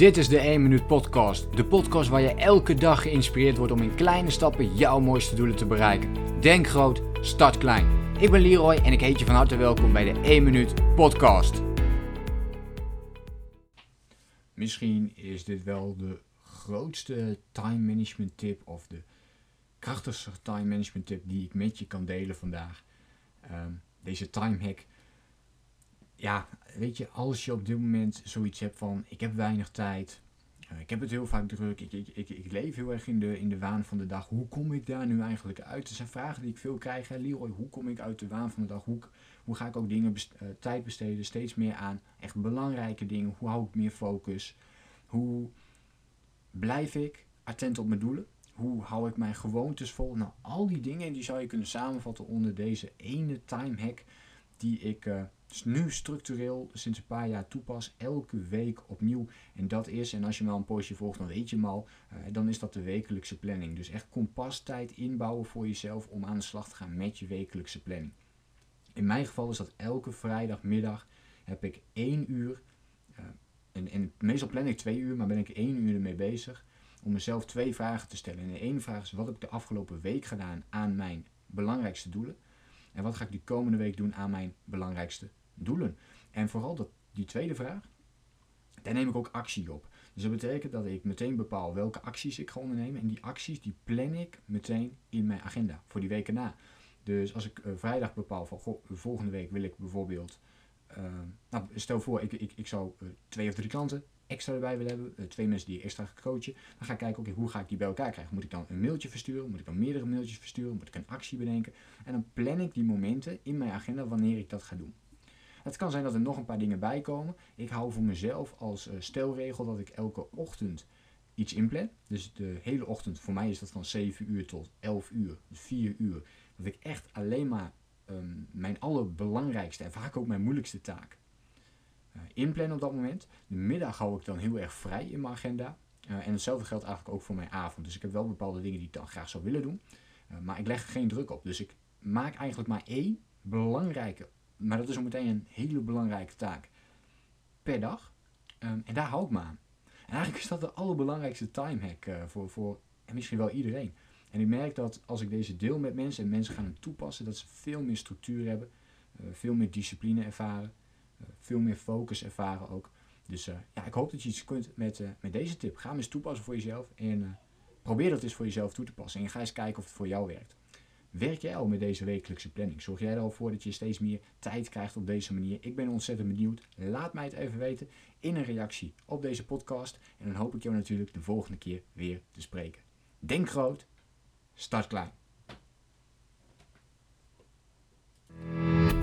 Dit is de 1 Minuut Podcast. De podcast waar je elke dag geïnspireerd wordt om in kleine stappen jouw mooiste doelen te bereiken. Denk groot, start klein. Ik ben Leroy en ik heet je van harte welkom bij de 1 Minuut Podcast. Misschien is dit wel de grootste time management tip of de krachtigste time management tip die ik met je kan delen vandaag. Ehm, deze time hack ja, weet je, als je op dit moment zoiets hebt van ik heb weinig tijd, uh, ik heb het heel vaak druk, ik, ik, ik, ik, leef heel erg in de, in de waan van de dag, hoe kom ik daar nu eigenlijk uit? Dat zijn vragen die ik veel krijg. Hè? Leroy, hoe kom ik uit de waan van de dag? Hoe, hoe ga ik ook dingen uh, tijd besteden, steeds meer aan echt belangrijke dingen? Hoe hou ik meer focus? Hoe blijf ik attent op mijn doelen? Hoe hou ik mijn gewoontes vol? Nou, al die dingen die zou je kunnen samenvatten onder deze ene time hack die ik uh, nu structureel sinds een paar jaar toepas, elke week opnieuw. En dat is, en als je me al een poosje volgt, dan weet je hem al, uh, dan is dat de wekelijkse planning. Dus echt tijd inbouwen voor jezelf om aan de slag te gaan met je wekelijkse planning. In mijn geval is dat elke vrijdagmiddag heb ik één uur, uh, en, en meestal plan ik twee uur, maar ben ik één uur ermee bezig om mezelf twee vragen te stellen. En de ene vraag is wat heb ik de afgelopen week gedaan aan mijn belangrijkste doelen. En wat ga ik die komende week doen aan mijn belangrijkste doelen? En vooral dat, die tweede vraag, daar neem ik ook actie op. Dus dat betekent dat ik meteen bepaal welke acties ik ga ondernemen. En die acties die plan ik meteen in mijn agenda voor die weken na. Dus als ik uh, vrijdag bepaal van goh, volgende week wil ik bijvoorbeeld. Uh, nou, stel voor, ik, ik, ik zou uh, twee of drie klanten extra erbij willen hebben, uh, twee mensen die extra coachen, dan ga ik kijken, oké, hoe ga ik die bij elkaar krijgen? Moet ik dan een mailtje versturen? Moet ik dan meerdere mailtjes versturen? Moet ik een actie bedenken? En dan plan ik die momenten in mijn agenda wanneer ik dat ga doen. Het kan zijn dat er nog een paar dingen bij komen. Ik hou voor mezelf als uh, stelregel dat ik elke ochtend iets inplan. Dus de hele ochtend, voor mij is dat van 7 uur tot 11 uur, dus 4 uur. Dat ik echt alleen maar um, mijn allerbelangrijkste en vaak ook mijn moeilijkste taak inplannen op dat moment. De middag hou ik dan heel erg vrij in mijn agenda. Uh, en hetzelfde geldt eigenlijk ook voor mijn avond. Dus ik heb wel bepaalde dingen die ik dan graag zou willen doen. Uh, maar ik leg er geen druk op. Dus ik maak eigenlijk maar één belangrijke, maar dat is ook meteen een hele belangrijke taak per dag. Um, en daar hou ik me aan. En eigenlijk is dat de allerbelangrijkste time hack voor, voor en misschien wel iedereen. En ik merk dat als ik deze deel met mensen en mensen gaan hem toepassen, dat ze veel meer structuur hebben, veel meer discipline ervaren eh, veel meer focus ervaren ook. Dus uh, ja, ik hoop dat je iets kunt met, uh, met deze tip. Ga hem eens toepassen voor jezelf en probeer dat eens voor jezelf toe te passen. En ga eens kijken of het voor jou werkt. Werk jij al met deze wekelijkse planning? Zorg jij er al voor dat je steeds meer tijd krijgt op deze manier? Ik ben ontzettend benieuwd. Laat mij het even weten in een reactie op deze podcast. En dan hoop ik jou natuurlijk de volgende keer weer te spreken. Denk groot, start klein.